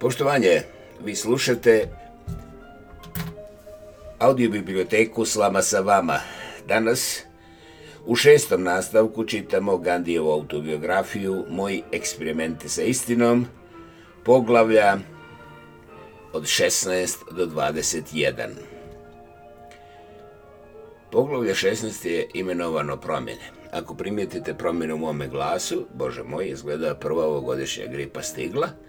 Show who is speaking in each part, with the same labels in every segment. Speaker 1: Poštovanje, vi slušate audio biblioteku Slama sa vama. Danas u šestom nastavku čitamo Gandijevu autobiografiju Moji eksperimenti sa istinom, poglavlja od 16 do 21. Poglavlje 16 je imenovano promjene. Ako primijetite promjenu u mome glasu, Bože moj, izgleda prva ovogodišnja gripa stigla –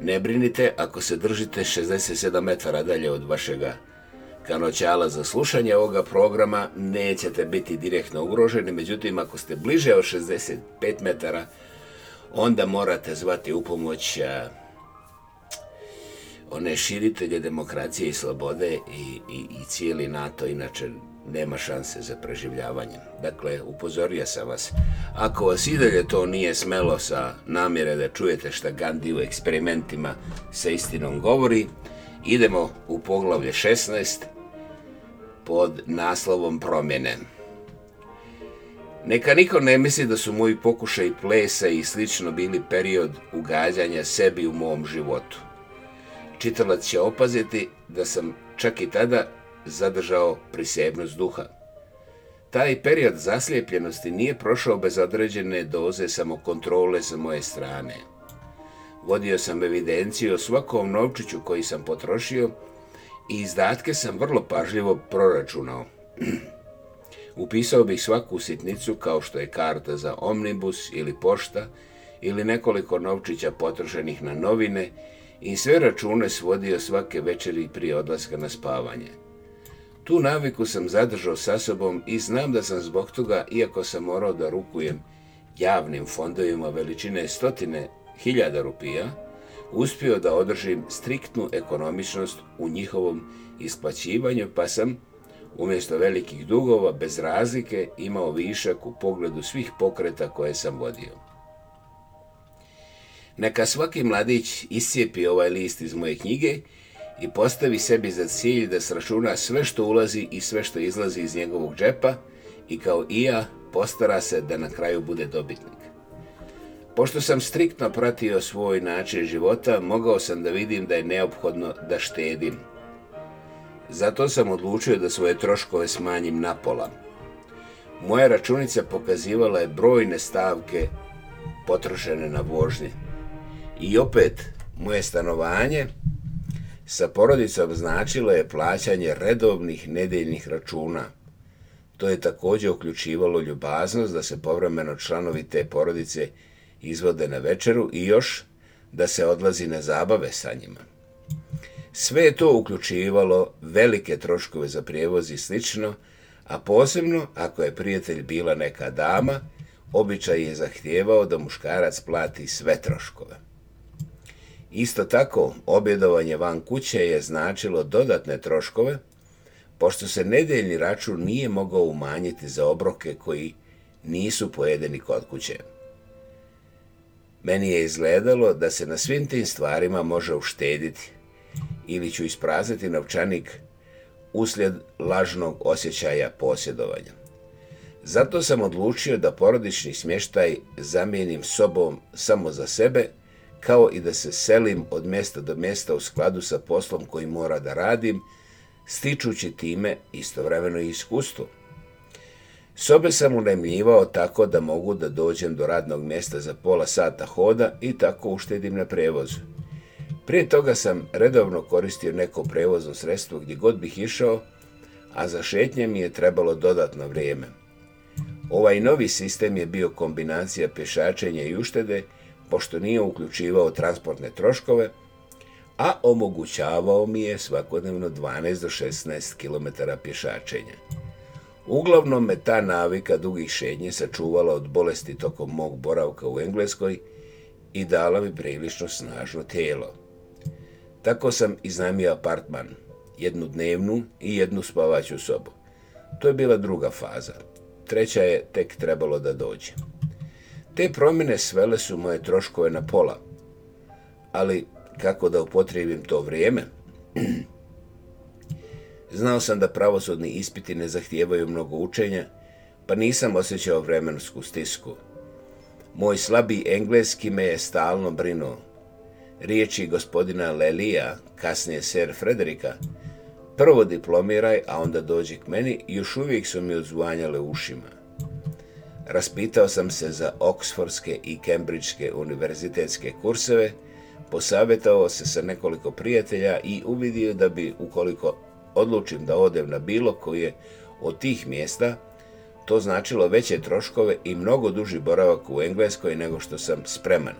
Speaker 1: ne brinite ako se držite 67 metara dalje od vašega kanoćala za slušanje ovoga programa, nećete biti direktno ugroženi, međutim ako ste bliže od 65 metara, onda morate zvati u pomoć one širitelje demokracije i slobode i, i cijeli NATO, inače nema šanse za preživljavanje. Dakle, upozorio sam vas. Ako vas i dalje to nije smelo sa namjere da čujete šta Gandhi u eksperimentima sa istinom govori, idemo u poglavlje 16 pod naslovom promjene. Neka niko ne misli da su moji pokušaj plesa i slično bili period ugađanja sebi u mom životu. Čitalac će opaziti da sam čak i tada zadržao prisebnost duha. Taj period zaslijepljenosti nije prošao bez određene doze samokontrole sa moje strane. Vodio sam evidenciju o svakom novčiću koji sam potrošio i izdatke sam vrlo pažljivo proračunao. Upisao bih svaku sitnicu kao što je karta za omnibus ili pošta ili nekoliko novčića potrošenih na novine i sve račune svodio svake večeri prije odlaska na spavanje. Tu naviku sam zadržao sa sobom i znam da sam zbog toga, iako sam morao da rukujem javnim fondovima veličine stotine hiljada rupija, uspio da održim striktnu ekonomičnost u njihovom isplaćivanju, pa sam umjesto velikih dugova bez razlike imao višak u pogledu svih pokreta koje sam vodio. Neka svaki mladić iscijepi ovaj list iz moje knjige i postavi sebi za cilj da sračuna sve što ulazi i sve što izlazi iz njegovog džepa i kao i ja postara se da na kraju bude dobitnik. Pošto sam striktno pratio svoj način života, mogao sam da vidim da je neophodno da štedim. Zato sam odlučio da svoje troškove smanjim na pola. Moja računica pokazivala je brojne stavke potrošene na vožnje. I opet, moje stanovanje, sa porodicom značilo je plaćanje redovnih nedeljnih računa. To je također uključivalo ljubaznost da se povremeno članovi te porodice izvode na večeru i još da se odlazi na zabave sa njima. Sve je to uključivalo velike troškove za prijevoz i slično, a posebno ako je prijatelj bila neka dama, običaj je zahtijevao da muškarac plati sve troškove. Isto tako, objedovanje van kuće je značilo dodatne troškove, pošto se nedeljni račun nije mogao umanjiti za obroke koji nisu pojedeni kod kuće. Meni je izgledalo da se na svim tim stvarima može uštediti ili ću isprazati novčanik uslijed lažnog osjećaja posjedovanja. Zato sam odlučio da porodični smještaj zamijenim sobom samo za sebe – kao i da se selim od mjesta do mjesta u skladu sa poslom koji mora da radim, stičući time istovremeno i iskustvo. Sobe sam unajmljivao tako da mogu da dođem do radnog mjesta za pola sata hoda i tako uštedim na prevozu. Prije toga sam redovno koristio neko prevozno sredstvo gdje god bih išao, a za šetnje mi je trebalo dodatno vrijeme. Ovaj novi sistem je bio kombinacija pješačenja i uštede pošto nije uključivao transportne troškove, a omogućavao mi je svakodnevno 12 do 16 km pješačenja. Uglavnom me ta navika dugih šetnji sačuvala od bolesti tokom mog boravka u Engleskoj i dala mi prilično snažno tijelo. Tako sam iznajmio apartman, jednu dnevnu i jednu spavaću sobu. To je bila druga faza. Treća je tek trebalo da dođe. Te promjene svele su moje troškove na pola, ali kako da upotrijebim to vrijeme? Znao sam da pravosudni ispiti ne zahtijevaju mnogo učenja, pa nisam osjećao vremensku stisku. Moj slabi engleski me je stalno brinuo. Riječi gospodina Lelija, kasnije ser Frederika, prvo diplomiraj, a onda dođi k meni, još uvijek su mi odzvanjale ušima. Raspitao sam se za Oksfordske i kembričke univerzitetske kurseve, posavjetovao se sa nekoliko prijatelja i uvidio da bi, ukoliko odlučim da odem na bilo koje od tih mjesta, to značilo veće troškove i mnogo duži boravak u Engleskoj nego što sam spreman.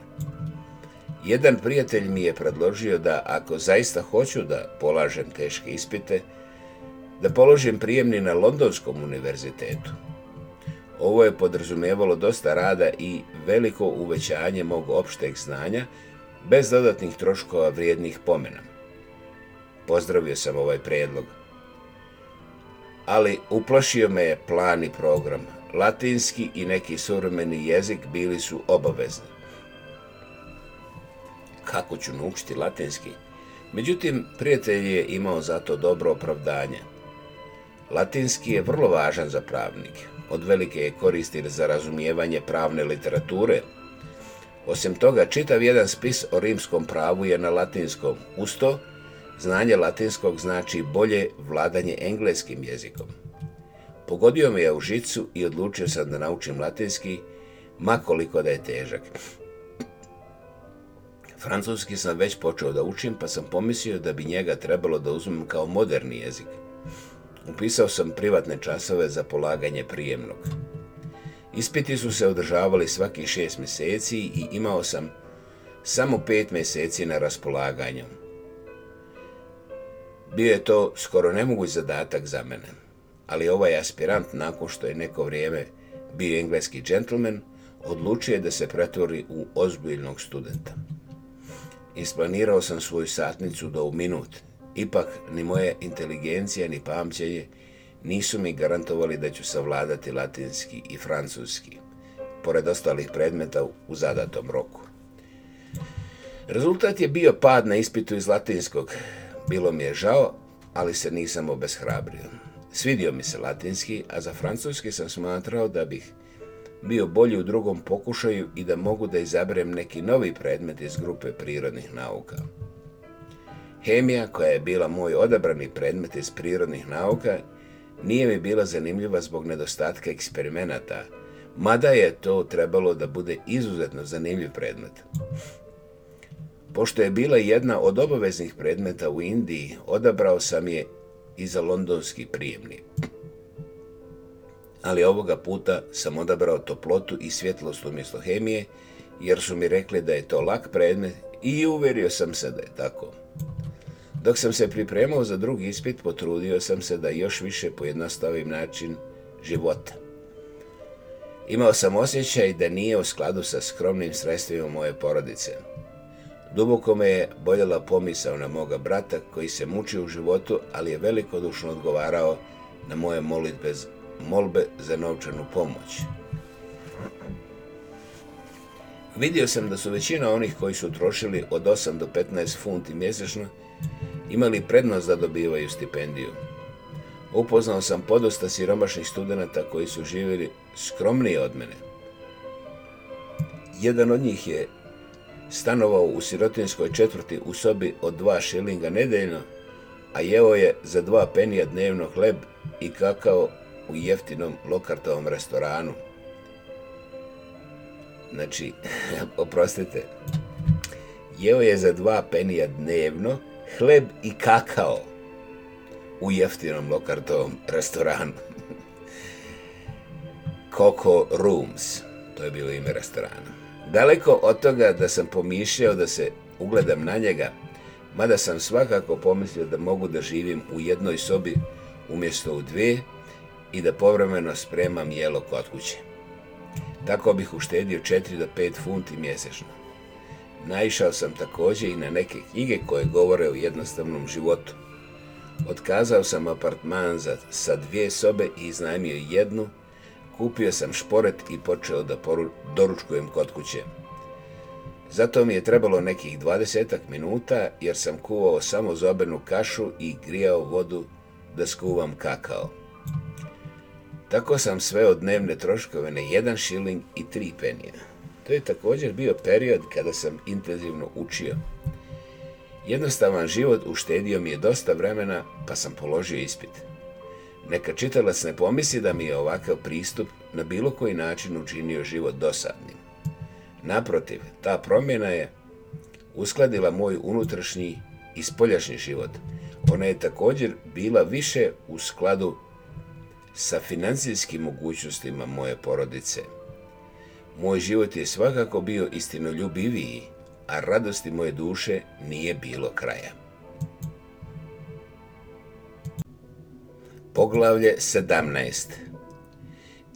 Speaker 1: Jedan prijatelj mi je predložio da ako zaista hoću da polažem teške ispite, da položim prijemni na Londonskom univerzitetu. Ovo je podrazumijevalo dosta rada i veliko uvećanje mog opšteg znanja, bez dodatnih troškova vrijednih pomena. Pozdravio sam ovaj prijedlog. Ali uplašio me je plan i program. Latinski i neki suvremeni jezik bili su obavezni. Kako ću naučiti latinski? Međutim, prijatelj je imao za to dobro opravdanje. Latinski je vrlo važan za pravnike od velike je koristi za razumijevanje pravne literature. Osim toga, čitav jedan spis o rimskom pravu je na latinskom. Usto, znanje latinskog znači bolje vladanje engleskim jezikom. Pogodio me je u žicu i odlučio sam da naučim latinski, makoliko da je težak. Francuski sam već počeo da učim, pa sam pomislio da bi njega trebalo da uzmem kao moderni jezik upisao sam privatne časove za polaganje prijemnog. Ispiti su se održavali svaki šest mjeseci i imao sam samo pet mjeseci na raspolaganju. Bio je to skoro nemoguć zadatak za mene, ali ovaj aspirant nakon što je neko vrijeme bio engleski džentlmen, odlučio je da se pretvori u ozbiljnog studenta. Isplanirao sam svoju satnicu do u minut, Ipak ni moja inteligencija ni pamćenje nisu mi garantovali da ću savladati latinski i francuski, pored ostalih predmeta u zadatom roku. Rezultat je bio pad na ispitu iz latinskog. Bilo mi je žao, ali se nisam obeshrabrio. Svidio mi se latinski, a za francuski sam smatrao da bih bio bolji u drugom pokušaju i da mogu da izaberem neki novi predmet iz grupe prirodnih nauka. Hemija, koja je bila moj odabrani predmet iz prirodnih nauka, nije mi bila zanimljiva zbog nedostatka eksperimenata, mada je to trebalo da bude izuzetno zanimljiv predmet. Pošto je bila jedna od obaveznih predmeta u Indiji, odabrao sam je i za londonski prijemni. Ali ovoga puta sam odabrao toplotu i svjetlost umjesto hemije, jer su mi rekli da je to lak predmet i uverio sam se da je tako. Dok sam se pripremao za drugi ispit, potrudio sam se da još više pojednostavim način života. Imao sam osjećaj da nije u skladu sa skromnim sredstvima moje porodice. Duboko me je boljela pomisao na moga brata koji se mučio u životu, ali je velikodušno odgovarao na moje molitbe, molbe za novčanu pomoć. Vidio sam da su većina onih koji su trošili od 8 do 15 funti mjesečno imali prednost da dobivaju stipendiju. Upoznao sam podosta siromašnih studenata koji su živjeli skromnije od mene. Jedan od njih je stanovao u sirotinskoj četvrti u sobi od dva šilinga nedeljno, a jeo je za dva penija dnevno hleb i kakao u jeftinom lokartovom restoranu. Znači, oprostite, jeo je za dva penija dnevno hleb i kakao u jeftinom lokartovom restoranu. Coco Rooms, to je bilo ime restorana. Daleko od toga da sam pomišljao da se ugledam na njega, mada sam svakako pomislio da mogu da živim u jednoj sobi umjesto u dvije i da povremeno spremam jelo kod kuće. Tako bih uštedio 4 do 5 funti mjesečno naišao sam također i na neke knjige koje govore o jednostavnom životu. Otkazao sam apartman za, sa dvije sobe i iznajmio jednu, kupio sam šporet i počeo da poru, doručkujem kod kuće. Zato mi je trebalo nekih dvadesetak minuta jer sam kuvao samo zobenu kašu i grijao vodu da skuvam kakao. Tako sam sve od dnevne troškove na jedan šiling i tri penija. To je također bio period kada sam intenzivno učio. Jednostavan život uštedio mi je dosta vremena, pa sam položio ispit. Neka čitalac ne pomisli da mi je ovakav pristup na bilo koji način učinio život dosadnim. Naprotiv, ta promjena je uskladila moj unutrašnji i spoljašnji život. Ona je također bila više u skladu sa financijskim mogućnostima moje porodice – moj život je svakako bio istinoljubiviji, a radosti moje duše nije bilo kraja. Poglavlje 17.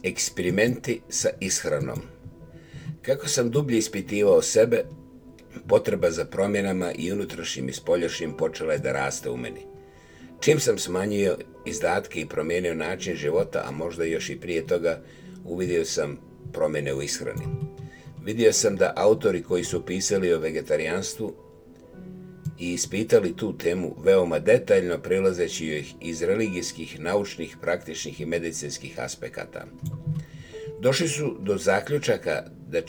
Speaker 1: Eksperimenti sa ishranom. Kako sam dublje ispitivao sebe, potreba za promjenama i unutrašnjim i spoljašnjim počela je da raste u meni. Čim sam smanjio izdatke i promijenio način života, a možda još i prije toga, uvidio sam promjene u ishrani. Vidio sam da autori koji su pisali o vegetarijanstvu i ispitali tu temu veoma detaljno prilazeći ih iz religijskih, naučnih, praktičnih i medicinskih aspekata. Došli su do zaključaka da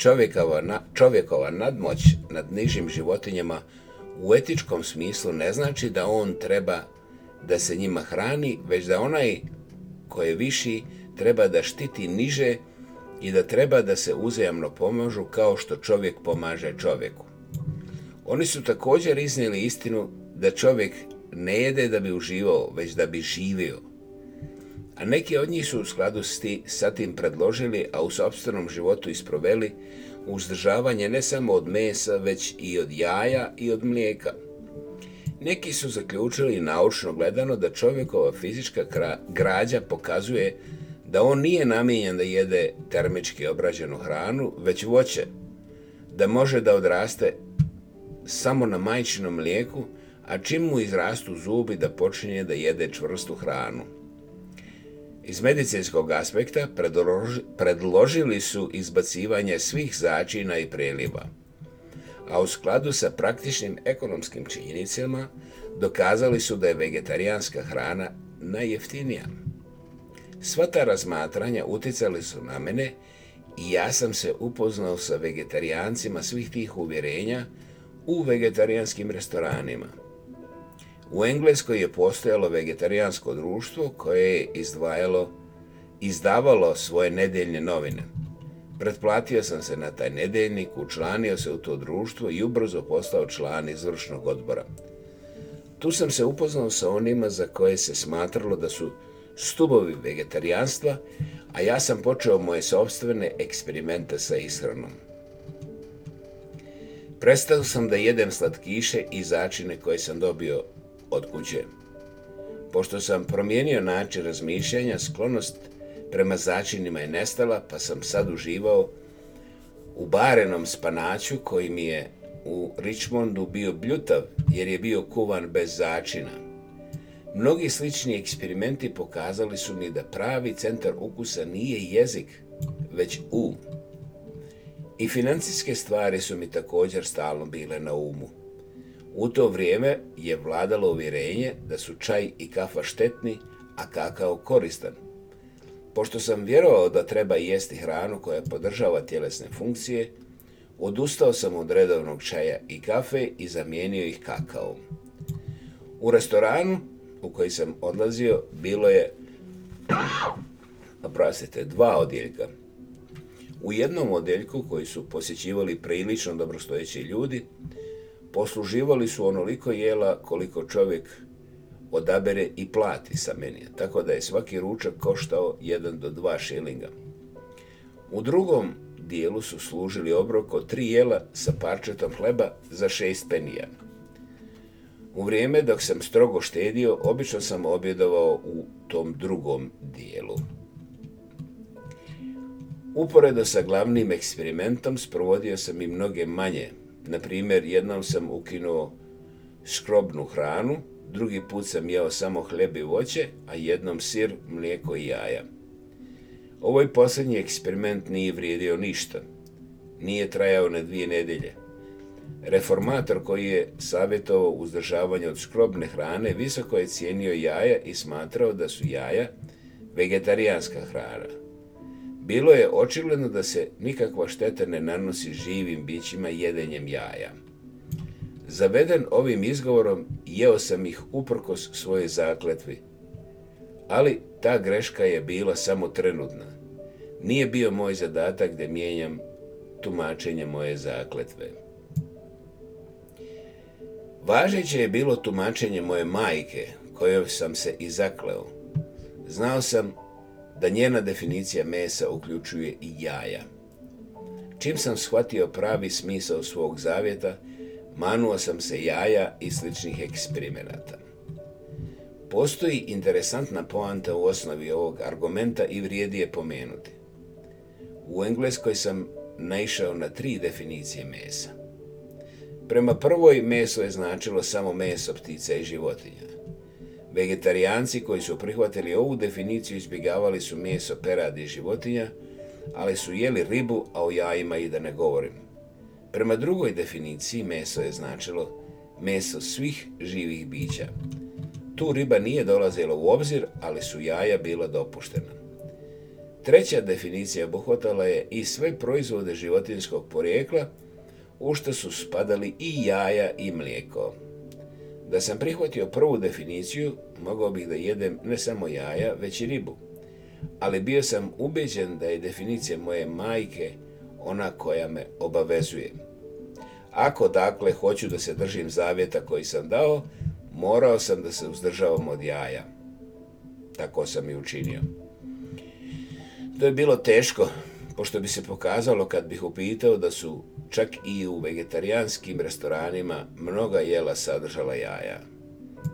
Speaker 1: čovjekova, nadmoć nad nižim životinjama u etičkom smislu ne znači da on treba da se njima hrani, već da onaj koji je viši treba da štiti niže i da treba da se uzajamno pomažu kao što čovjek pomaže čovjeku. Oni su također iznijeli istinu da čovjek ne jede da bi uživao, već da bi živio. A neki od njih su u skladu s sa tim predložili, a u sobstvenom životu isproveli uzdržavanje ne samo od mesa, već i od jaja i od mlijeka. Neki su zaključili naučno gledano da čovjekova fizička građa pokazuje da on nije namijenjen da jede termički obrađenu hranu, već voće, da može da odraste samo na majčinom mlijeku, a čim mu izrastu zubi da počinje da jede čvrstu hranu. Iz medicinskog aspekta predložili su izbacivanje svih začina i preliva, a u skladu sa praktičnim ekonomskim činjenicama dokazali su da je vegetarijanska hrana najjeftinija. Sva ta razmatranja utjecali su na mene i ja sam se upoznao sa vegetarijancima svih tih uvjerenja u vegetarijanskim restoranima. U Engleskoj je postojalo vegetarijansko društvo koje je izdvajalo, izdavalo svoje nedeljne novine. Pretplatio sam se na taj nedeljnik, učlanio se u to društvo i ubrzo postao član izvršnog odbora. Tu sam se upoznao sa onima za koje se smatralo da su stubovi vegetarijanstva, a ja sam počeo moje sobstvene eksperimente sa ishranom. Prestao sam da jedem slatkiše i začine koje sam dobio od kuće. Pošto sam promijenio način razmišljanja, sklonost prema začinima je nestala, pa sam sad uživao u barenom spanaću koji mi je u Richmondu bio bljutav jer je bio kuvan bez začina. Mnogi slični eksperimenti pokazali su mi da pravi centar ukusa nije jezik, već um. I financijske stvari su mi također stalno bile na umu. U to vrijeme je vladalo uvjerenje da su čaj i kafa štetni, a kakao koristan. Pošto sam vjerovao da treba jesti hranu koja podržava tjelesne funkcije, odustao sam od redovnog čaja i kafe i zamijenio ih kakaom. U restoranu u koji sam odlazio bilo je, naprasite dva odjeljka. U jednom odjeljku koji su posjećivali prilično dobrostojeći ljudi, posluživali su onoliko jela koliko čovjek odabere i plati sa meni. tako da je svaki ručak koštao 1 do 2 šilinga. U drugom dijelu su služili obrok od tri jela sa parčetom hleba za šest penija. U vrijeme dok sam strogo štedio, obično sam objedovao u tom drugom dijelu. Uporedo sa glavnim eksperimentom sprovodio sam i mnoge manje. Na primjer, jednom sam ukinuo skrobnu hranu, drugi put sam jeo samo hleb i voće, a jednom sir, mlijeko i jaja. Ovoj posljednji eksperiment nije vrijedio ništa. Nije trajao na dvije nedelje. Reformator koji je savjetovao uzdržavanje od skrobne hrane visoko je cijenio jaja i smatrao da su jaja vegetarijanska hrana. Bilo je očigledno da se nikakva šteta ne nanosi živim bićima jedenjem jaja. Zaveden ovim izgovorom jeo sam ih uprkos svoje zakletvi. Ali ta greška je bila samo trenutna. Nije bio moj zadatak da mijenjam tumačenje moje zakletve. Važeće je bilo tumačenje moje majke, kojoj sam se i zakleo. Znao sam da njena definicija mesa uključuje i jaja. Čim sam shvatio pravi smisao svog zavjeta, manuo sam se jaja i sličnih eksperimenata. Postoji interesantna poanta u osnovi ovog argumenta i vrijedi je pomenuti. U Engleskoj sam naišao na tri definicije mesa. Prema prvoj, meso je značilo samo meso ptica i životinja. Vegetarijanci koji su prihvatili ovu definiciju izbjegavali su meso peradi i životinja, ali su jeli ribu, a o jajima i da ne govorim. Prema drugoj definiciji meso je značilo meso svih živih bića. Tu riba nije dolazila u obzir, ali su jaja bila dopuštena. Treća definicija obuhvatala je i sve proizvode životinskog porijekla, u što su spadali i jaja i mlijeko. Da sam prihvatio prvu definiciju, mogao bih da jedem ne samo jaja, već i ribu. Ali bio sam ubeđen da je definicija moje majke ona koja me obavezuje. Ako dakle hoću da se držim zavjeta koji sam dao, morao sam da se uzdržavam od jaja. Tako sam i učinio. To je bilo teško, pošto bi se pokazalo kad bih upitao da su čak i u vegetarijanskim restoranima mnoga jela sadržala jaja.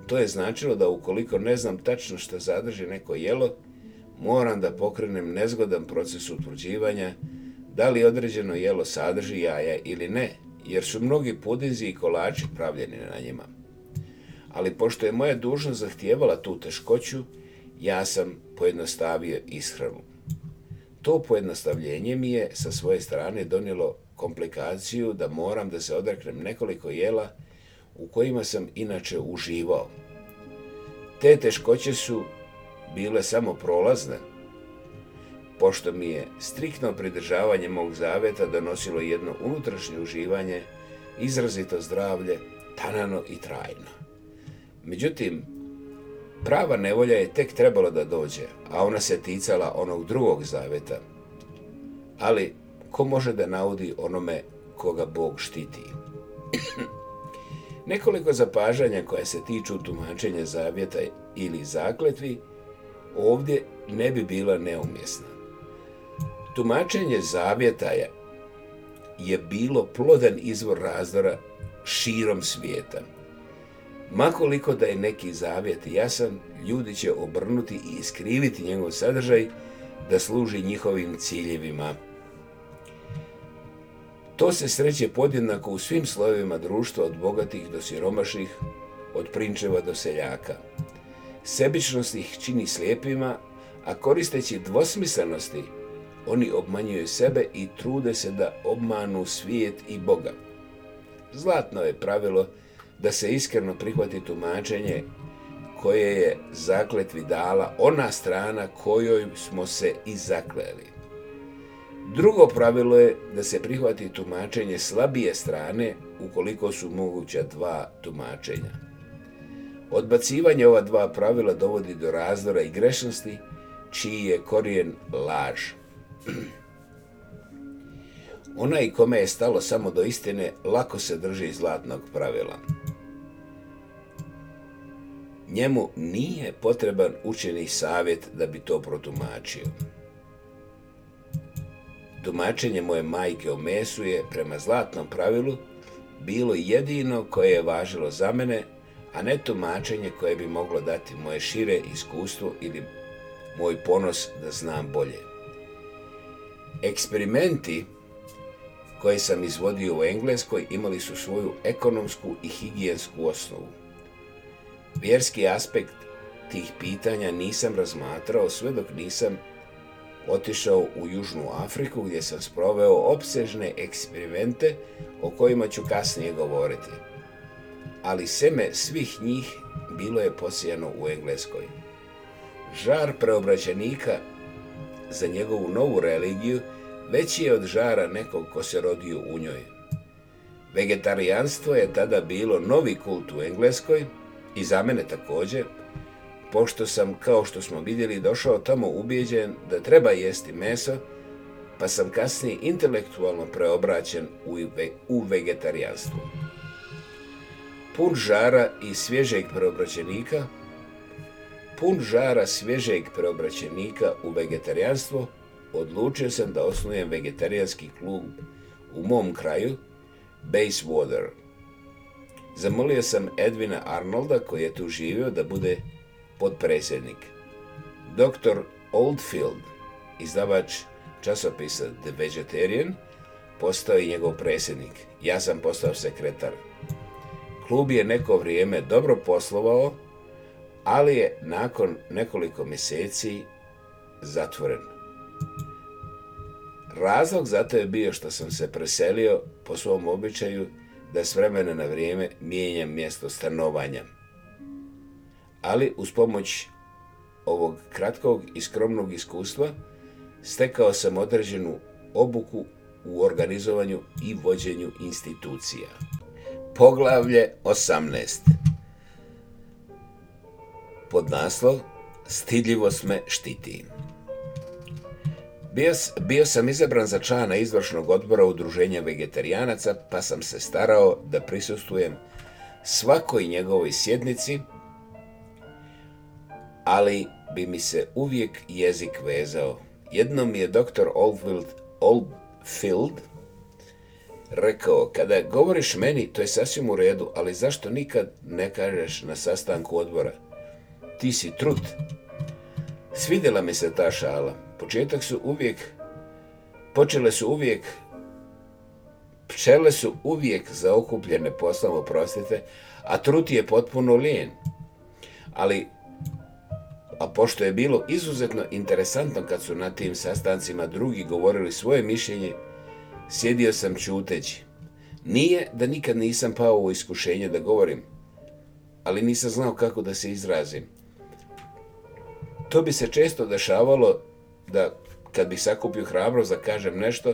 Speaker 1: To je značilo da ukoliko ne znam tačno što zadrži neko jelo, moram da pokrenem nezgodan proces utvrđivanja da li određeno jelo sadrži jaja ili ne, jer su mnogi pudinzi i kolači pravljeni na njima. Ali pošto je moja dužnost zahtijevala tu teškoću, ja sam pojednostavio ishranu to pojednostavljenje mi je sa svoje strane donijelo komplikaciju da moram da se odreknem nekoliko jela u kojima sam inače uživao. Te teškoće su bile samo prolazne, pošto mi je striktno pridržavanje mog zaveta donosilo jedno unutrašnje uživanje, izrazito zdravlje, tanano i trajno. Međutim, Prava nevolja je tek trebala da dođe, a ona se ticala onog drugog zaveta. Ali, ko može da naudi onome koga Bog štiti? Nekoliko zapažanja koja se tiču tumačenja zavjeta ili zakletvi ovdje ne bi bila neumjesna. Tumačenje zavjeta je bilo plodan izvor razdora širom svijeta – Makoliko da je neki zavjet jasan, ljudi će obrnuti i iskriviti njegov sadržaj da služi njihovim ciljevima. To se sreće podjednako u svim slojevima društva od bogatih do siromašnih, od prinčeva do seljaka. Sebičnost ih čini slijepima, a koristeći dvosmislenosti, oni obmanjuju sebe i trude se da obmanu svijet i Boga. Zlatno je pravilo da se iskreno prihvati tumačenje koje je zakletvi dala ona strana kojoj smo se i zakleli. Drugo pravilo je da se prihvati tumačenje slabije strane ukoliko su moguća dva tumačenja. Odbacivanje ova dva pravila dovodi do razdora i grešnosti čiji je korijen laž. Onaj kome je stalo samo do istine lako se drži zlatnog pravila njemu nije potreban učeni savjet da bi to protumačio. Tumačenje moje majke o mesu je, prema zlatnom pravilu, bilo jedino koje je važilo za mene, a ne tumačenje koje bi moglo dati moje šire iskustvo ili moj ponos da znam bolje. Eksperimenti koje sam izvodio u Engleskoj imali su svoju ekonomsku i higijensku osnovu vjerski aspekt tih pitanja nisam razmatrao sve dok nisam otišao u Južnu Afriku gdje sam sproveo opsežne eksperimente o kojima ću kasnije govoriti. Ali seme svih njih bilo je posijano u Engleskoj. Žar preobraćenika za njegovu novu religiju veći je od žara nekog ko se rodio u njoj. Vegetarijanstvo je tada bilo novi kult u Engleskoj, i za mene također, pošto sam, kao što smo vidjeli, došao tamo ubijeđen da treba jesti meso, pa sam kasnije intelektualno preobraćen u, ve vegetarijanstvo. Pun žara i svježeg preobraćenika, pun žara svježeg preobraćenika u vegetarijanstvo, odlučio sam da osnujem vegetarijanski klub u mom kraju, Basewater, Zamolio sam Edvina Arnolda, koji je tu živio, da bude potpredsjednik. Dr. Oldfield, izdavač časopisa The Vegetarian, postao je njegov predsjednik. Ja sam postao sekretar. Klub je neko vrijeme dobro poslovao, ali je nakon nekoliko mjeseci zatvoren. Razlog za to je bio što sam se preselio po svom običaju da s vremena na vrijeme mijenjam mjesto stanovanja. Ali uz pomoć ovog kratkog i skromnog iskustva stekao sam određenu obuku u organizovanju i vođenju institucija. Poglavlje 18. Pod naslov Stidljivost me štiti. Bio, sam izabran za člana izvršnog odbora udruženja vegetarijanaca, pa sam se starao da prisustujem svakoj njegovoj sjednici, ali bi mi se uvijek jezik vezao. Jednom mi je doktor Oldfield, Oldfield rekao, kada govoriš meni, to je sasvim u redu, ali zašto nikad ne kažeš na sastanku odbora? Ti si trut. Svidjela mi se ta šala početak su uvijek, počele su uvijek, pčele su uvijek zaokupljene poslove, oprostite, a truti je potpuno lijen. Ali, a pošto je bilo izuzetno interesantno kad su na tim sastancima drugi govorili svoje mišljenje, sjedio sam čuteći. Nije da nikad nisam pao u iskušenje da govorim, ali nisam znao kako da se izrazim. To bi se često dešavalo da kad bih sakupio hrabrost da kažem nešto,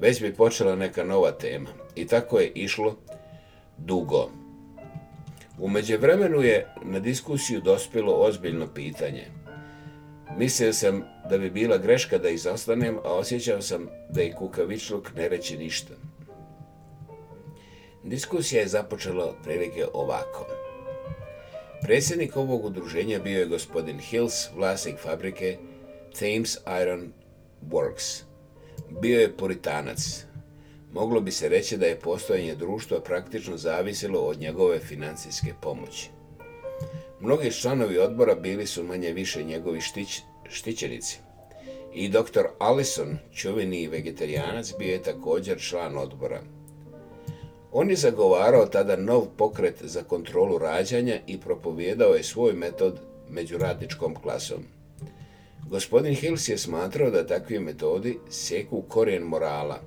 Speaker 1: već bi počela neka nova tema. I tako je išlo dugo. U međuvremenu je na diskusiju dospjelo ozbiljno pitanje. Mislio sam da bi bila greška da izostanem, a osjećao sam da i kukavičluk ne reći ništa. Diskusija je započela prilike ovako. Predsjednik ovog udruženja bio je gospodin Hills, vlasnik fabrike Thames Iron Works. Bio je puritanac. Moglo bi se reći da je postojanje društva praktično zavisilo od njegove financijske pomoći. Mnogi članovi odbora bili su manje više njegovi štić, štićenici. I dr. Allison, čuveni vegetarijanac, bio je također član odbora. On je zagovarao tada nov pokret za kontrolu rađanja i propovjedao je svoj metod među radničkom klasom. Gospodin Hills je smatrao da takvi metodi seku korijen morala.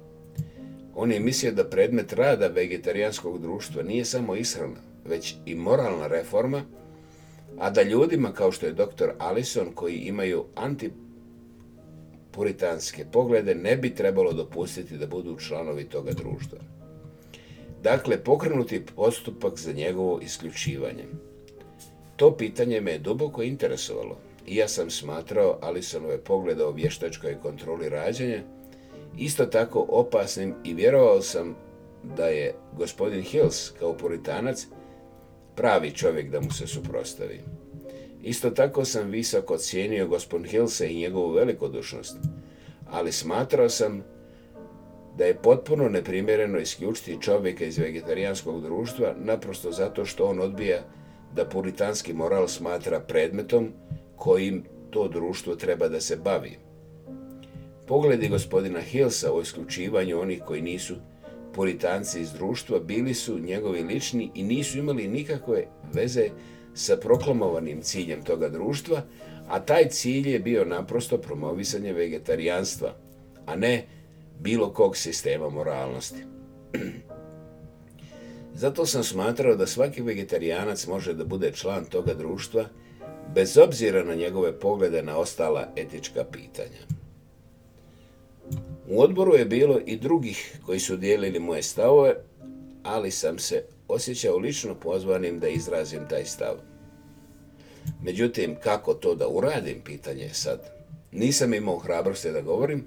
Speaker 1: On je mislio da predmet rada vegetarijanskog društva nije samo ishrana, već i moralna reforma, a da ljudima kao što je dr. Allison koji imaju antipuritanske poglede ne bi trebalo dopustiti da budu članovi toga društva. Dakle, pokrenuti postupak za njegovo isključivanje. To pitanje me je duboko interesovalo. I ja sam smatrao, ali sam o pogledao vještačkoj kontroli rađenja, isto tako opasnim i vjerovao sam da je gospodin Hills kao puritanac pravi čovjek da mu se suprostavi. Isto tako sam visoko cijenio gospodin Hillsa i njegovu velikodušnost, ali smatrao sam da je potpuno neprimjereno isključiti čovjeka iz vegetarijanskog društva naprosto zato što on odbija da puritanski moral smatra predmetom kojim to društvo treba da se bavi. Pogledi gospodina Hilsa o isključivanju onih koji nisu puritanci iz društva bili su njegovi lični i nisu imali nikakve veze sa proklamovanim ciljem toga društva, a taj cilj je bio naprosto promovisanje vegetarijanstva, a ne bilo kog sistema moralnosti. Zato sam smatrao da svaki vegetarijanac može da bude član toga društva bez obzira na njegove poglede na ostala etička pitanja. U odboru je bilo i drugih koji su dijelili moje stavove, ali sam se osjećao lično pozvanim da izrazim taj stav. Međutim, kako to da uradim, pitanje je sad. Nisam imao hrabrosti da govorim,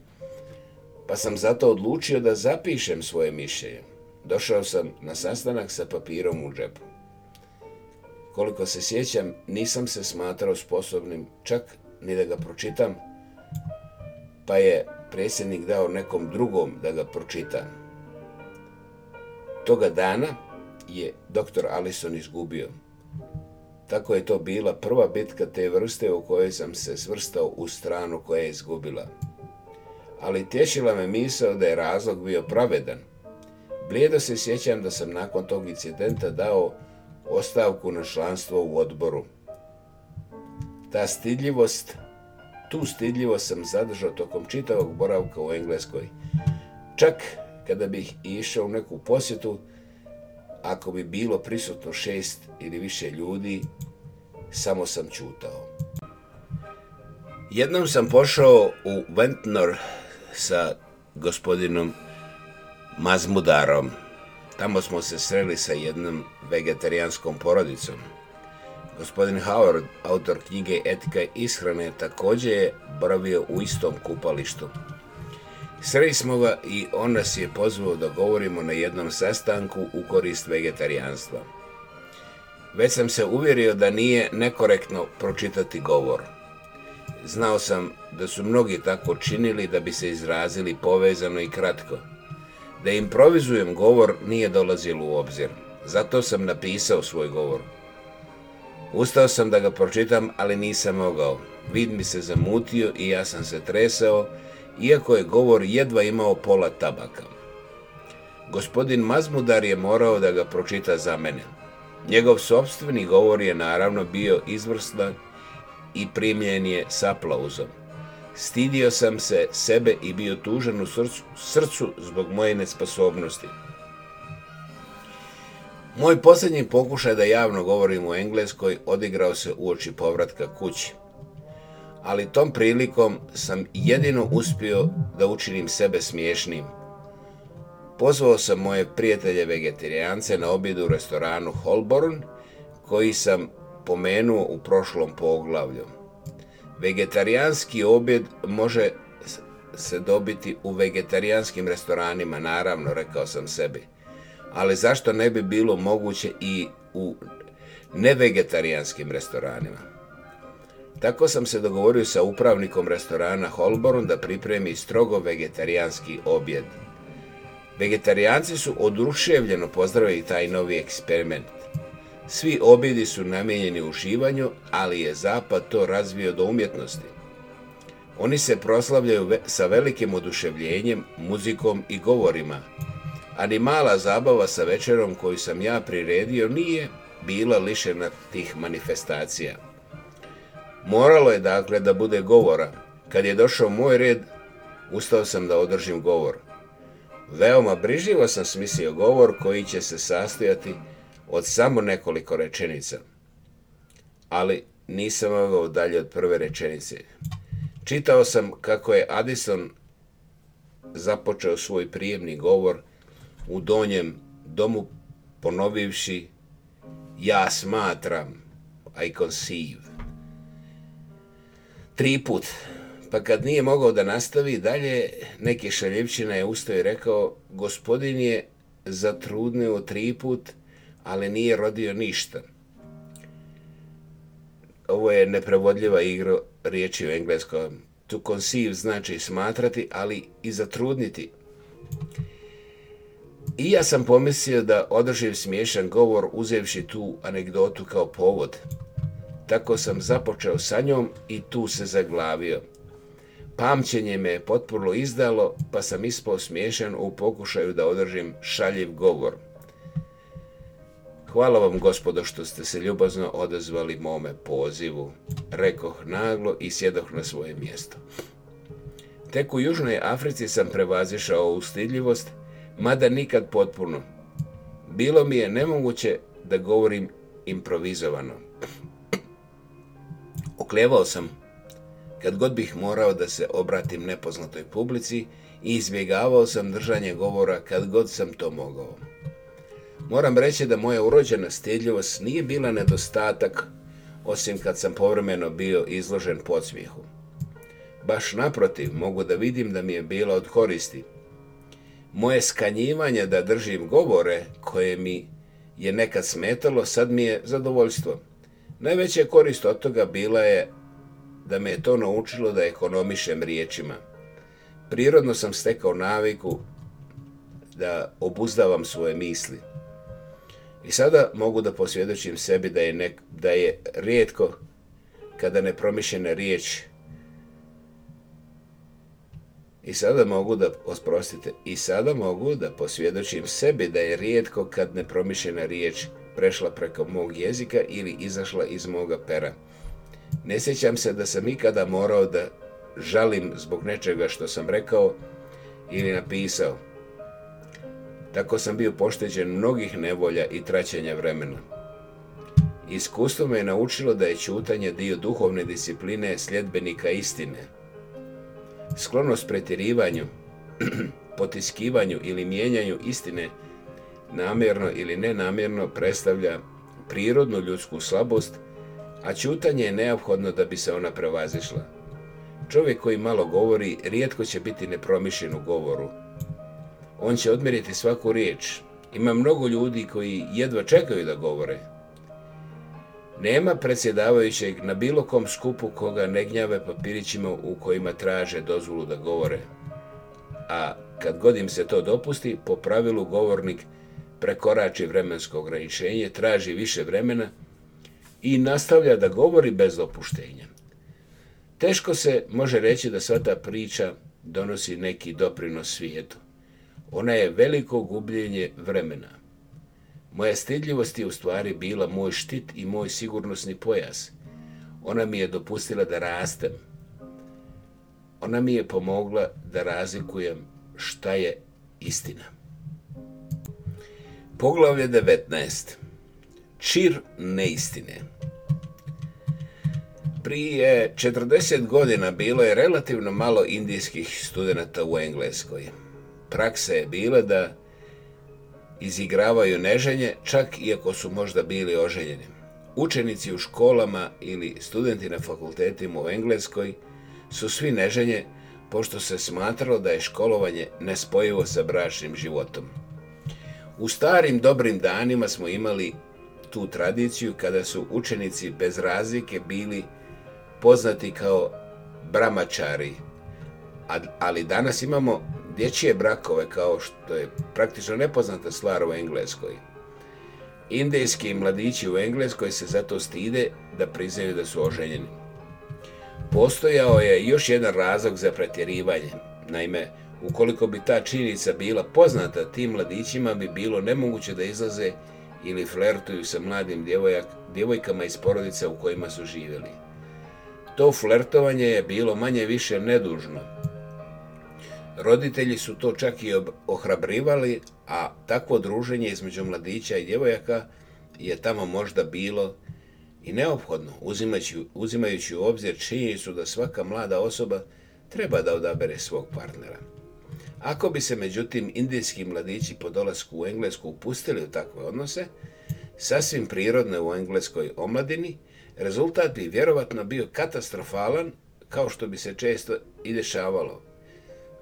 Speaker 1: pa sam zato odlučio da zapišem svoje mišljenje. Došao sam na sastanak sa papirom u džepu. Koliko se sjećam, nisam se smatrao sposobnim čak ni da ga pročitam, pa je predsjednik dao nekom drugom da ga pročita. Toga dana je dr. Allison izgubio. Tako je to bila prva bitka te vrste u kojoj sam se svrstao u stranu koja je izgubila. Ali tješila me misao da je razlog bio pravedan. Blijedo se sjećam da sam nakon tog incidenta dao ostavku na članstvo u odboru. Ta stidljivost, tu stidljivost sam zadržao tokom čitavog boravka u Engleskoj. Čak kada bih išao u neku posjetu, ako bi bilo prisutno šest ili više ljudi, samo sam čutao. Jednom sam pošao u Ventnor sa gospodinom Mazmudarom, Tamo smo se sreli sa jednom vegetarijanskom porodicom. Gospodin Howard, autor knjige Etika ishrane, također je boravio u istom kupalištu. Sreli smo ga i on nas je pozvao da govorimo na jednom sastanku u korist vegetarijanstva. Već sam se uvjerio da nije nekorektno pročitati govor. Znao sam da su mnogi tako činili da bi se izrazili povezano i kratko – da improvizujem govor nije dolazilo u obzir. Zato sam napisao svoj govor. Ustao sam da ga pročitam, ali nisam mogao. Vid mi se zamutio i ja sam se tresao, iako je govor jedva imao pola tabaka. Gospodin Mazmudar je morao da ga pročita za mene. Njegov sobstveni govor je naravno bio izvrstan i primljen je s aplauzom. Stidio sam se sebe i bio tužan u srcu, srcu zbog moje nesposobnosti. Moj posljednji pokušaj da javno govorim u Engleskoj odigrao se oči povratka kući. Ali tom prilikom sam jedino uspio da učinim sebe smiješnim. Pozvao sam moje prijatelje vegetarijance na objedu u restoranu Holborn, koji sam pomenuo u prošlom poglavlju. Vegetarijanski objed može se dobiti u vegetarijanskim restoranima, naravno, rekao sam sebi. Ali zašto ne bi bilo moguće i u nevegetarijanskim restoranima? Tako sam se dogovorio sa upravnikom restorana Holborn da pripremi strogo vegetarijanski objed. Vegetarijanci su oduševljeno pozdravili taj novi eksperiment. Svi objedi su namijenjeni uživanju, ali je Zapad to razvio do umjetnosti. Oni se proslavljaju sa velikim oduševljenjem, muzikom i govorima. Ali mala zabava sa večerom koju sam ja priredio nije bila lišena tih manifestacija. Moralo je dakle da bude govora. Kad je došao moj red, ustao sam da održim govor. Veoma briživo sam smislio govor koji će se sastojati od samo nekoliko rečenica, ali nisam mogao dalje od prve rečenice. Čitao sam kako je Addison započeo svoj prijemni govor u donjem domu ponovivši ja smatram, I conceive. Tri put, pa kad nije mogao da nastavi dalje, neki šaljevčina je ustao i rekao, gospodin je zatrudnio tri put ali nije rodio ništa. Ovo je neprevodljiva igra riječi u engleskom. To conceive znači smatrati, ali i zatrudniti. I ja sam pomislio da održim smiješan govor uzevši tu anegdotu kao povod. Tako sam započeo sa njom i tu se zaglavio. Pamćenje me je potpuno izdalo, pa sam ispao smiješan u pokušaju da održim šaljiv govor. Hvala vam gospodo što ste se ljubazno odazvali mome pozivu, rekoh naglo i sjedoh na svoje mjesto. Tek u Južnoj Africi sam prevazišao stidljivost, mada nikad potpuno. Bilo mi je nemoguće da govorim improvizovano. Oklevao sam kad god bih morao da se obratim nepoznatoj publici i izbjegavao sam držanje govora kad god sam to mogao. Moram reći da moja urođena stidljivost nije bila nedostatak, osim kad sam povremeno bio izložen podsmijehu. Baš naprotiv, mogu da vidim da mi je bila od koristi. Moje skanjivanje da držim govore koje mi je nekad smetalo, sad mi je zadovoljstvo. Najveća korist od toga bila je da me je to naučilo da ekonomišem riječima. Prirodno sam stekao naviku da obuzdavam svoje misli. I sada mogu da posvjedočim sebi da je, nek, da je rijetko kada ne nepromišljena riječ i sada mogu da, osprostite, i sada mogu da posvjedočim sebi da je rijetko kad nepromišljena riječ prešla preko mog jezika ili izašla iz moga pera. Ne sjećam se da sam ikada morao da žalim zbog nečega što sam rekao ili napisao. Tako sam bio pošteđen mnogih nevolja i traćenja vremena. Iskustvo me je naučilo da je čutanje dio duhovne discipline sljedbenika istine. Sklonost pretjerivanju, potiskivanju ili mijenjanju istine namjerno ili nenamjerno predstavlja prirodnu ljudsku slabost, a čutanje je neophodno da bi se ona prevazišla. Čovjek koji malo govori rijetko će biti nepromišljen u govoru, on će odmjeriti svaku riječ. Ima mnogo ljudi koji jedva čekaju da govore. Nema predsjedavajućeg na bilo kom skupu koga ne gnjave papirićima u kojima traže dozvolu da govore. A kad godim se to dopusti, po pravilu govornik prekorači vremensko ograničenje, traži više vremena i nastavlja da govori bez opuštenja. Teško se može reći da sva ta priča donosi neki doprinos svijetu. Ona je veliko gubljenje vremena. Moja stidljivost je u stvari bila moj štit i moj sigurnosni pojas. Ona mi je dopustila da rastem. Ona mi je pomogla da razlikujem šta je istina. Poglavlje 19. Čir neistine. Prije 40 godina bilo je relativno malo indijskih studenata u Engleskoj praksa je bila da izigravaju neženje, čak iako su možda bili oženjeni. Učenici u školama ili studenti na fakultetima u Engleskoj su svi neženje, pošto se smatralo da je školovanje nespojivo sa bračnim životom. U starim dobrim danima smo imali tu tradiciju kada su učenici bez razlike bili poznati kao bramačari, ali danas imamo dječje brakove kao što je praktično nepoznata stvar u Engleskoj. Indijski mladići u Engleskoj se zato stide da priznaju da su oženjeni. Postojao je još jedan razlog za pretjerivanje. Naime, ukoliko bi ta činjenica bila poznata tim mladićima bi bilo nemoguće da izlaze ili flertuju sa mladim djevojkama iz porodica u kojima su živjeli. To flertovanje je bilo manje više nedužno, Roditelji su to čak i ohrabrivali, a takvo druženje između mladića i djevojaka je tamo možda bilo i neophodno, uzimajući, u obzir činjenicu da svaka mlada osoba treba da odabere svog partnera. Ako bi se međutim indijski mladići po dolasku u Englesku upustili u takve odnose, sasvim prirodne u engleskoj omladini, rezultat bi vjerovatno bio katastrofalan kao što bi se često i dešavalo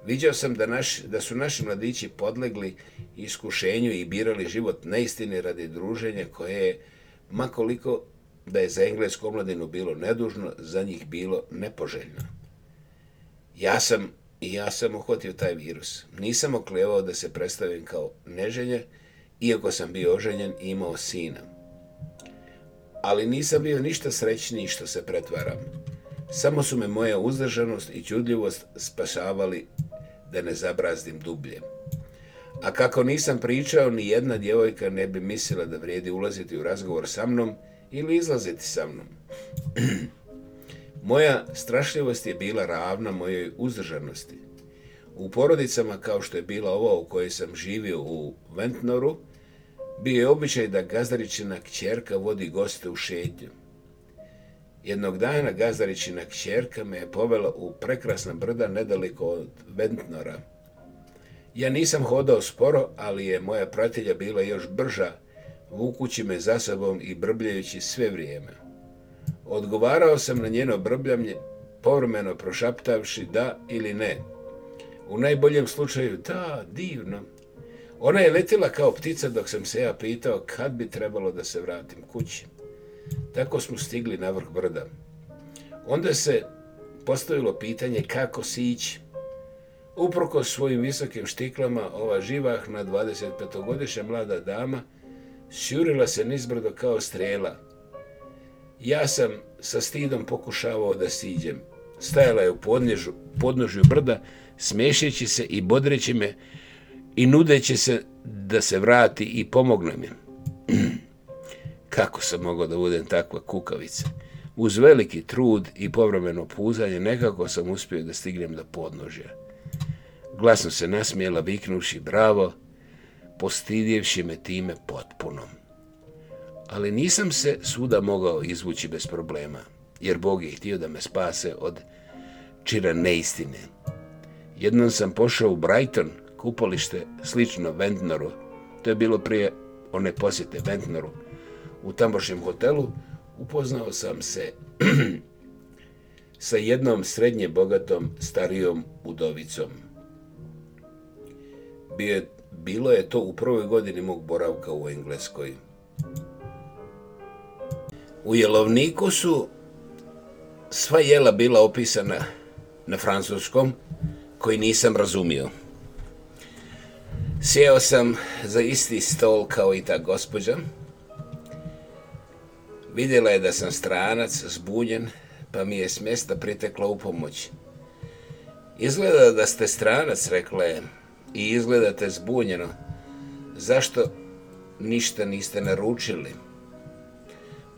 Speaker 1: Viđao sam da, naš, da su naši mladići podlegli iskušenju i birali život neistine radi druženja koje je, makoliko da je za englesku omladinu bilo nedužno, za njih bilo nepoželjno. Ja sam i ja sam uhvatio taj virus. Nisam oklevao da se predstavim kao neženje, iako sam bio oženjen i imao sina. Ali nisam bio ništa srećniji što se pretvaram. Samo su me moja uzdržanost i čudljivost spašavali da ne zabrazdim dublje. A kako nisam pričao, ni jedna djevojka ne bi mislila da vrijedi ulaziti u razgovor sa mnom ili izlaziti sa mnom. Moja strašljivost je bila ravna mojoj uzdržanosti. U porodicama kao što je bila ova u kojoj sam živio u Ventnoru, bio je običaj da gazdaričina kćerka vodi goste u šetnju. Jednog dana Gazarićina kćerka me je povela u prekrasna brda nedaleko od Ventnora. Ja nisam hodao sporo, ali je moja pratilja bila još brža, vukući me za sobom i brbljajući sve vrijeme. Odgovarao sam na njeno brbljanje, povremeno prošaptavši da ili ne. U najboljem slučaju da, divno. Ona je letila kao ptica dok sam se ja pitao kad bi trebalo da se vratim kući. Tako smo stigli na vrh brda. Onda se postavilo pitanje kako sići. Uproko svojim visokim štiklama, ova živahna 25-godišnja mlada dama sjurila se nizbrdo kao strela. Ja sam sa stidom pokušavao da siđem. Stajala je u podnožju brda, smešeći se i bodreći me i nudeći se da se vrati i pomogne mi. Kako sam mogao da budem takva kukavica? Uz veliki trud i povremeno puzanje nekako sam uspio da stignem do podnožja. Glasno se nasmijela viknuši bravo, postidjevši me time potpunom. Ali nisam se suda mogao izvući bez problema, jer Bog je htio da me spase od čira neistine. Jednom sam pošao u Brighton, kupalište slično Ventnoru. To je bilo prije one posjete Ventnoru u tamošnjem hotelu upoznao sam se sa jednom srednje bogatom starijom udovicom. bilo je to u prvoj godini mog boravka u Engleskoj. U jelovniku su sva jela bila opisana na francuskom koji nisam razumio. Sjeo sam za isti stol kao i ta gospođa, Vidjela je da sam stranac, zbunjen, pa mi je s mjesta pritekla u pomoć. Izgleda da ste stranac, rekla je, i izgledate zbunjeno. Zašto ništa niste naručili?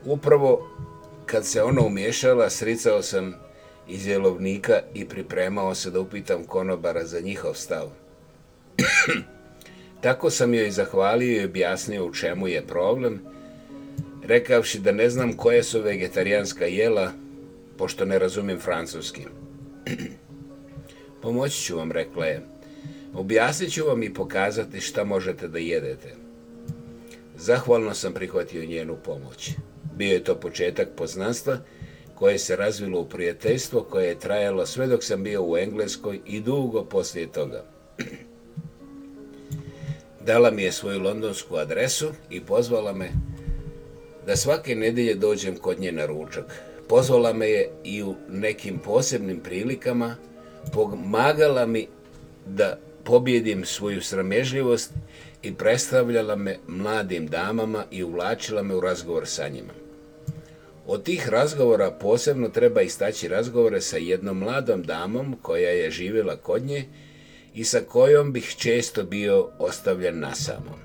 Speaker 1: Upravo kad se ona umješala, sricao sam iz jelovnika i pripremao se da upitam konobara za njihov stav. Tako sam joj zahvalio i objasnio u čemu je problem, rekavši da ne znam koje su vegetarijanska jela, pošto ne razumijem francuski. Pomoći ću vam, rekla je. Objasnit ću vam i pokazati šta možete da jedete. Zahvalno sam prihvatio njenu pomoć. Bio je to početak poznanstva koje se razvilo u prijateljstvo koje je trajalo sve dok sam bio u Engleskoj i dugo poslije toga. Dala mi je svoju londonsku adresu i pozvala me da svake nedelje dođem kod nje na ručak. Pozvala me je i u nekim posebnim prilikama, pomagala mi da pobjedim svoju sramežljivost i predstavljala me mladim damama i uvlačila me u razgovor sa njima. Od tih razgovora posebno treba istaći razgovore sa jednom mladom damom koja je živjela kod nje i sa kojom bih često bio ostavljen na samom.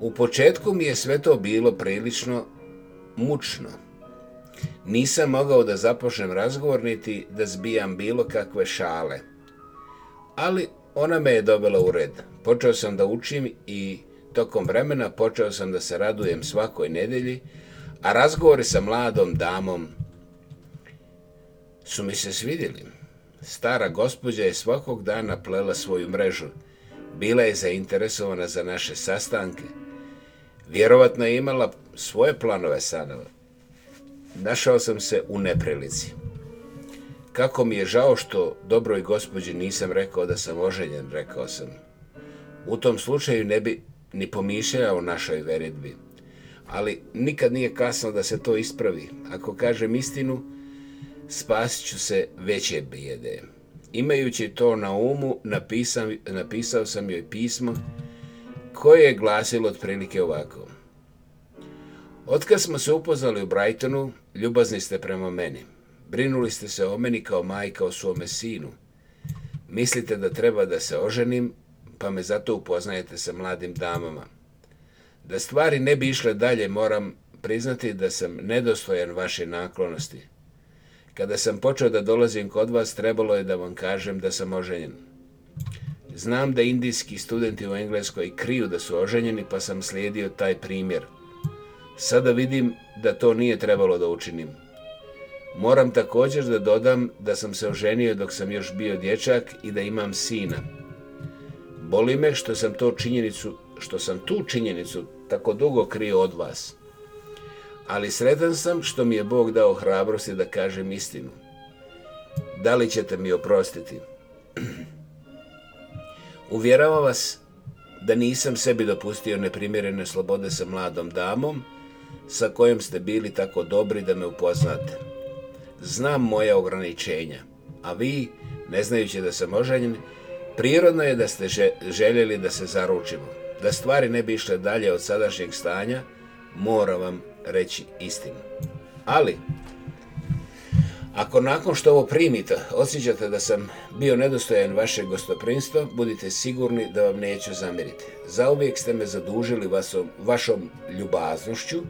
Speaker 1: U početku mi je sve to bilo prilično mučno. Nisam mogao da započnem razgovor niti da zbijam bilo kakve šale. Ali ona me je dobila u red. Počeo sam da učim i tokom vremena počeo sam da se radujem svakoj nedelji, a razgovori sa mladom damom su mi se svidjeli. Stara gospođa je svakog dana plela svoju mrežu. Bila je zainteresovana za naše sastanke, Vjerovatno je imala svoje planove sanala. Našao sam se u neprilici. Kako mi je žao što dobroj gospođi nisam rekao da sam oženjen, rekao sam. U tom slučaju ne bi ni pomišljao o našoj veredbi. Ali nikad nije kasno da se to ispravi. Ako kažem istinu, spasit ću se veće bijede. Imajući to na umu, napisao sam joj pismo koje je glasilo otprilike ovako. Otkad smo se upoznali u Brightonu, ljubazni ste prema meni. Brinuli ste se o meni kao majka o svome sinu. Mislite da treba da se oženim, pa me zato upoznajete sa mladim damama. Da stvari ne bi išle dalje, moram priznati da sam nedostojan vaše naklonosti. Kada sam počeo da dolazim kod vas, trebalo je da vam kažem da sam oženjen. Znam da indijski studenti u Engleskoj kriju da su oženjeni pa sam slijedio taj primjer. Sada vidim da to nije trebalo da učinim. Moram također da dodam da sam se oženio dok sam još bio dječak i da imam sina. Boli me što sam to činjenicu, što sam tu činjenicu tako dugo krio od vas. Ali sretan sam što mi je Bog dao hrabrosti da kažem istinu. Da li ćete mi oprostiti? Uvjeravam vas da nisam sebi dopustio neprimjerene slobode sa mladom damom sa kojom ste bili tako dobri da me upoznate. Znam moja ograničenja, a vi, ne znajući da sam oženjen, prirodno je da ste željeli da se zaručimo. Da stvari ne bi išle dalje od sadašnjeg stanja, moram vam reći istinu. Ali, ako nakon što ovo primite osjećate da sam bio nedostojan vašeg gostoprinstva, budite sigurni da vam neću zamjeriti. Zauvijek ste me zadužili vašom ljubaznošću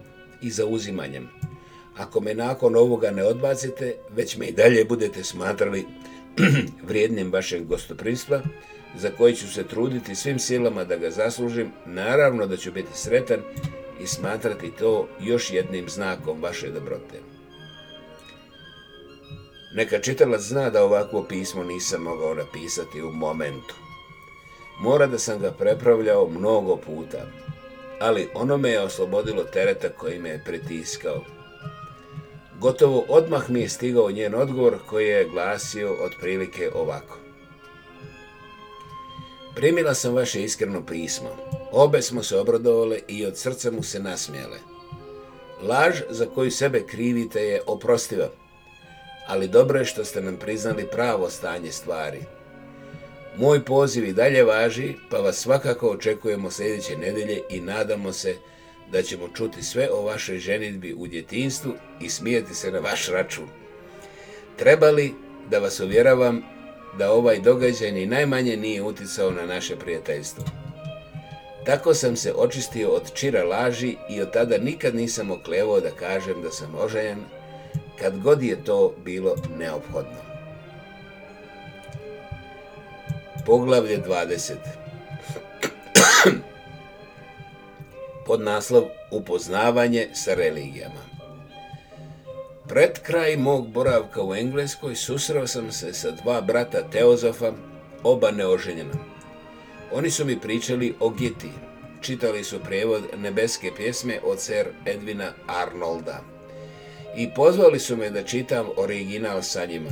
Speaker 1: i zauzimanjem. Ako me nakon ovoga ne odbacite, već me i dalje budete smatrali vrijednim vašeg gostoprinstva, za koji ću se truditi svim silama da ga zaslužim, naravno da ću biti sretan i smatrati to još jednim znakom vaše dobrote. Neka čitala zna da ovakvo pismo nisam mogao napisati u momentu. Mora da sam ga prepravljao mnogo puta, ali ono me je oslobodilo tereta koji me je pritiskao. Gotovo odmah mi je stigao njen odgovor koji je glasio otprilike ovako. Primila sam vaše iskreno pismo. Obe smo se obradovali i od srca mu se nasmijale. Laž za koju sebe krivite je oprostiva, ali dobro je što ste nam priznali pravo stanje stvari. Moj poziv i dalje važi, pa vas svakako očekujemo sljedeće nedelje i nadamo se da ćemo čuti sve o vašoj ženitbi u djetinstvu i smijeti se na vaš račun. Treba li da vas uvjeravam da ovaj događaj ni najmanje nije uticao na naše prijateljstvo? Tako sam se očistio od čira laži i od tada nikad nisam oklevao da kažem da sam oženjen, kad god je to bilo neophodno. Poglavlje 20 pod naslov Upoznavanje sa religijama. Pred kraj mog boravka u Engleskoj susreo sam se sa dva brata teozofa, oba neoženjena. Oni su mi pričali o Giti. Čitali su prijevod nebeske pjesme od ser Edvina Arnolda i pozvali su me da čitam original sa njima.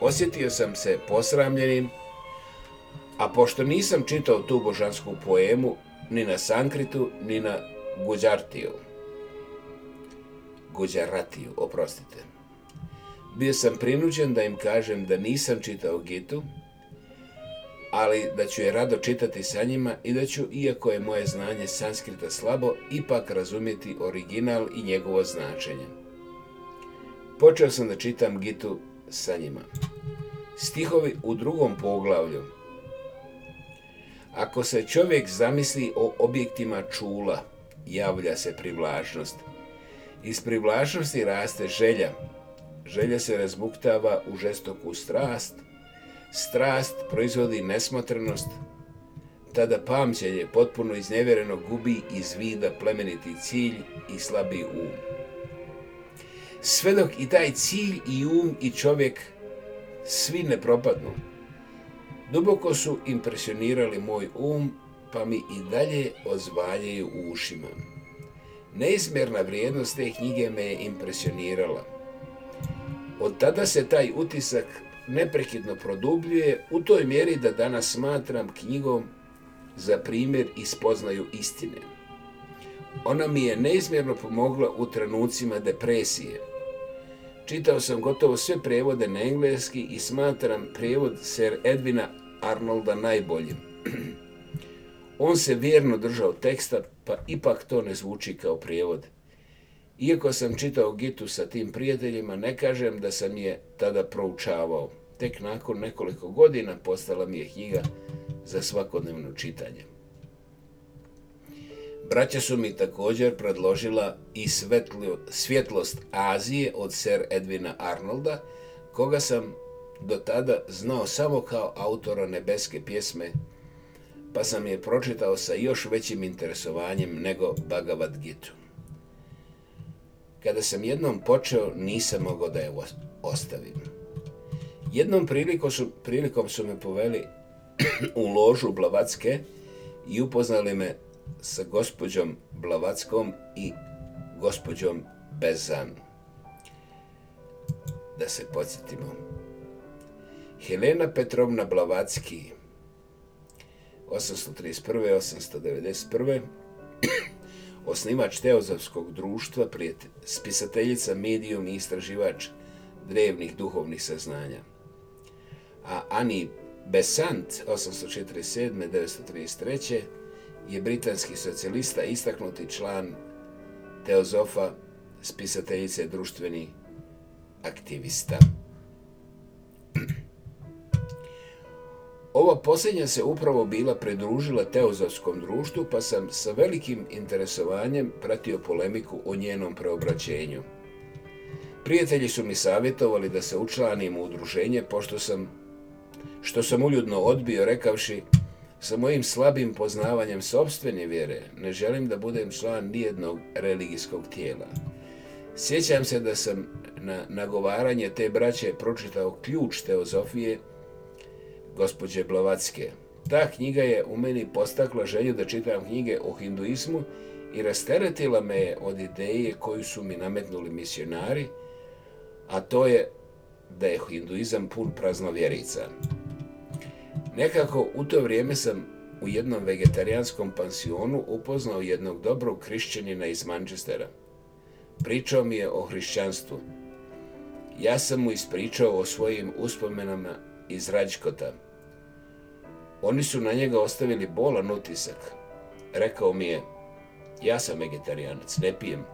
Speaker 1: Osjetio sam se posramljenim, a pošto nisam čitao tu božansku poemu ni na Sankritu, ni na Guđartiju, Guđaratiju, oprostite, bio sam prinuđen da im kažem da nisam čitao Gitu, ali da ću je rado čitati sa njima i da ću, iako je moje znanje sanskrita slabo, ipak razumjeti original i njegovo značenje počeo sam da čitam Gitu sa njima. Stihovi u drugom poglavlju. Ako se čovjek zamisli o objektima čula, javlja se privlažnost. Iz privlažnosti raste želja. Želja se razbuktava u žestoku strast. Strast proizvodi nesmotrenost. Tada pamćenje potpuno iznevjereno gubi iz vida plemeniti cilj i slabi um sve dok i taj cilj i um i čovjek svi ne propadnu. Duboko su impresionirali moj um, pa mi i dalje ozvaljaju u ušima. Neizmjerna vrijednost te knjige me je impresionirala. Od tada se taj utisak neprekidno produbljuje u toj mjeri da danas smatram knjigom za primjer i spoznaju istine. Ona mi je neizmjerno pomogla u trenucima depresije. Čitao sam gotovo sve prijevode na engleski i smatram prijevod Sir Edvina Arnolda najboljim. On se vjerno držao teksta, pa ipak to ne zvuči kao prijevod. Iako sam čitao Gitu sa tim prijateljima, ne kažem da sam je tada proučavao. Tek nakon nekoliko godina postala mi je knjiga za svakodnevno čitanje. Braća su mi također predložila i svjetlost Azije od Sir Edwina Arnolda, koga sam do tada znao samo kao autora nebeske pjesme, pa sam je pročitao sa još većim interesovanjem nego Bhagavad Gitu. Kada sam jednom počeo, nisam mogao da je ostavim. Jednom prilikom su, prilikom me poveli u ložu Blavatske i upoznali me sa gospođom Blavackom i gospođom Bezan. Da se podsjetimo. Helena Petrovna Blavacki 831. 891. Osnivač teozavskog društva, spisateljica, medijum i istraživač drevnih duhovnih saznanja. A Ani Besant, 847. 933 je britanski socijalista, istaknuti član teozofa, spisateljice, društveni aktivista. Ova posljednja se upravo bila predružila teozofskom društvu, pa sam sa velikim interesovanjem pratio polemiku o njenom preobraćenju. Prijatelji su mi savjetovali da se učlanim u udruženje, pošto sam, što sam uljudno odbio rekavši sa mojim slabim poznavanjem sobstvene vjere ne želim da budem član nijednog religijskog tijela. Sjećam se da sam na nagovaranje te braće pročitao ključ teozofije gospođe Blavatske. Ta knjiga je u meni postakla želju da čitam knjige o hinduizmu i rasteretila me je od ideje koju su mi nametnuli misionari, a to je da je hinduizam pun praznovjerica. Nekako u to vrijeme sam u jednom vegetarijanskom pansionu upoznao jednog dobrog hrišćanina iz Manchestera. Pričao mi je o hrišćanstvu. Ja sam mu ispričao o svojim uspomenama iz Rađkota. Oni su na njega ostavili bolan utisak. Rekao mi je, ja sam vegetarijanac, ne pijem.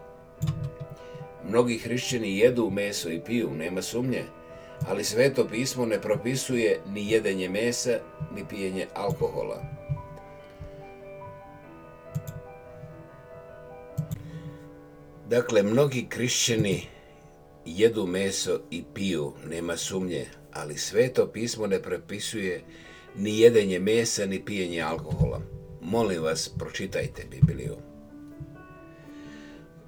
Speaker 1: Mnogi hrišćani jedu meso i piju, nema sumnje, ali sveto pismo ne propisuje ni jedenje mesa, ni pijenje alkohola. Dakle, mnogi krišćani jedu meso i piju, nema sumnje, ali sveto pismo ne propisuje ni jedenje mesa, ni pijenje alkohola. Molim vas, pročitajte Bibliju.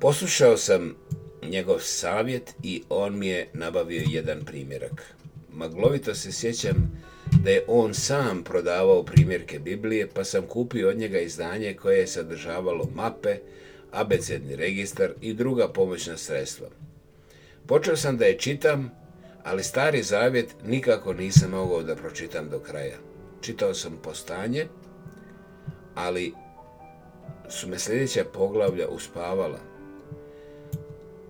Speaker 1: Poslušao sam njegov savjet i on mi je nabavio jedan primjerak. Maglovito se sjećam da je on sam prodavao primjerke Biblije, pa sam kupio od njega izdanje koje je sadržavalo mape, abecedni registar i druga pomoćna sredstva. Počeo sam da je čitam, ali stari zavjet nikako nisam mogao da pročitam do kraja. Čitao sam postanje, ali su me sljedeća poglavlja uspavala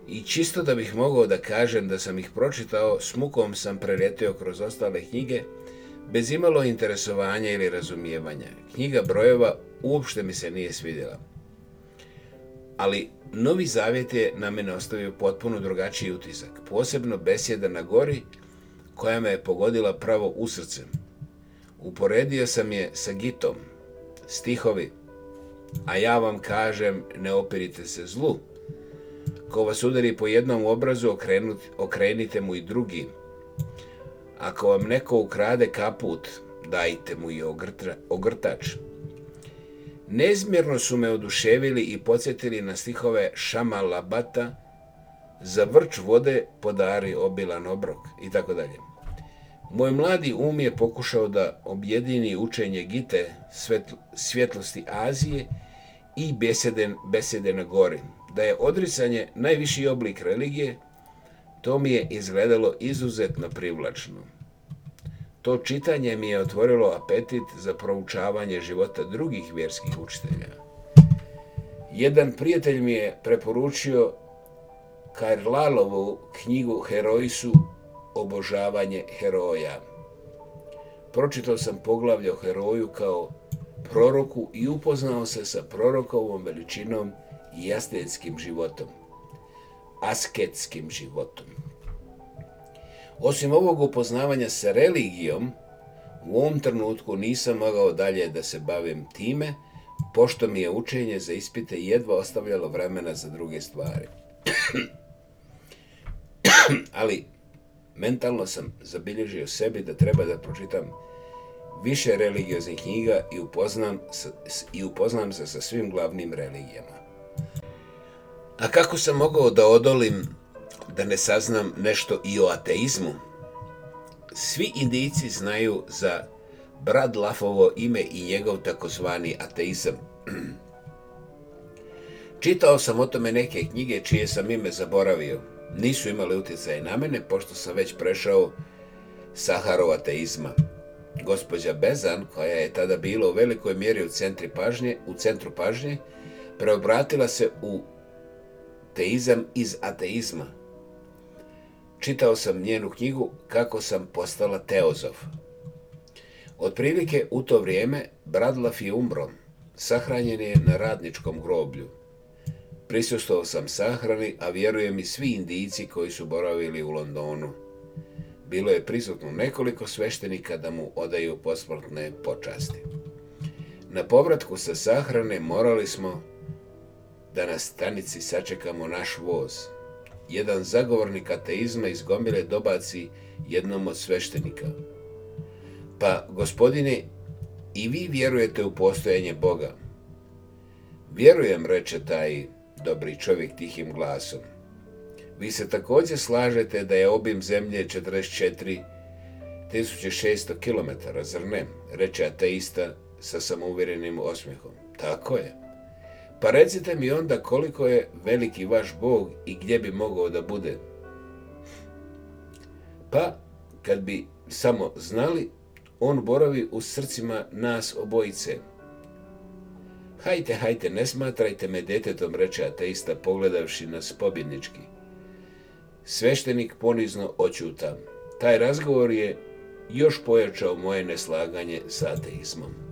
Speaker 1: i čisto da bih mogao da kažem da sam ih pročitao, s mukom sam preletio kroz ostale knjige, bez imalo interesovanja ili razumijevanja. Knjiga brojeva uopšte mi se nije svidjela. Ali Novi Zavjet je na mene ostavio potpuno drugačiji utisak, posebno besjeda na gori koja me je pogodila pravo u srce. Uporedio sam je sa Gitom, stihovi, a ja vam kažem ne opirite se zlu, Ko vas udari po jednom obrazu, okrenite mu i drugi. Ako vam neko ukrade kaput, dajte mu i ogrtač. Nezmjerno su me oduševili i podsjetili na stihove Šama Labata, za vrč vode podari obilan obrok i tako dalje. Moj mladi um je pokušao da objedini učenje Gite svjetlosti Azije i besede, besede na gori da je odricanje najviši oblik religije, to mi je izgledalo izuzetno privlačno. To čitanje mi je otvorilo apetit za proučavanje života drugih vjerskih učitelja. Jedan prijatelj mi je preporučio Karlalovu knjigu Heroisu, obožavanje heroja. Pročitao sam poglavlje o heroju kao proroku i upoznao se sa prorokovom veličinom i životom, asketskim životom. Osim ovog upoznavanja sa religijom, u ovom trenutku nisam mogao dalje da se bavim time, pošto mi je učenje za ispite jedva ostavljalo vremena za druge stvari. Ali mentalno sam zabilježio sebi da treba da pročitam više religioznih knjiga i upoznam, i upoznam se sa svim glavnim religijama. A kako sam mogao da odolim da ne saznam nešto i o ateizmu? Svi indijci znaju za Brad Lafovo ime i njegov takozvani ateizam. Čitao sam o tome neke knjige čije sam ime zaboravio. Nisu imali utjecaj na mene, pošto sam već prešao Saharov ateizma. Gospođa Bezan, koja je tada bila u velikoj mjeri u, pažnje, u centru pažnje, preobratila se u teizam iz ateizma. Čitao sam njenu knjigu Kako sam postala teozof. Otprilike u to vrijeme Bradlaf je umro. Sahranjen je na radničkom groblju. prisustvovao sam sahrani, a vjerujem i svi indijci koji su boravili u Londonu. Bilo je prisutno nekoliko sveštenika da mu odaju posmrtne počasti. Na povratku sa sahrane morali smo da na stanici sačekamo naš voz. Jedan zagovornik ateizma iz gomile dobaci jednom od sveštenika. Pa, gospodine, i vi vjerujete u postojanje Boga. Vjerujem, reče taj dobri čovjek tihim glasom. Vi se također slažete da je obim zemlje 44.600 km, zrne Reče ateista sa samouvjerenim osmijehom. Tako je. Pa recite mi onda koliko je veliki vaš Bog i gdje bi mogao da bude. Pa, kad bi samo znali, on boravi u srcima nas obojice. Hajte, hajte, ne smatrajte me detetom, reče ateista pogledavši nas pobjednički. Sveštenik ponizno očuta. Taj razgovor je još pojačao moje neslaganje sa ateizmom.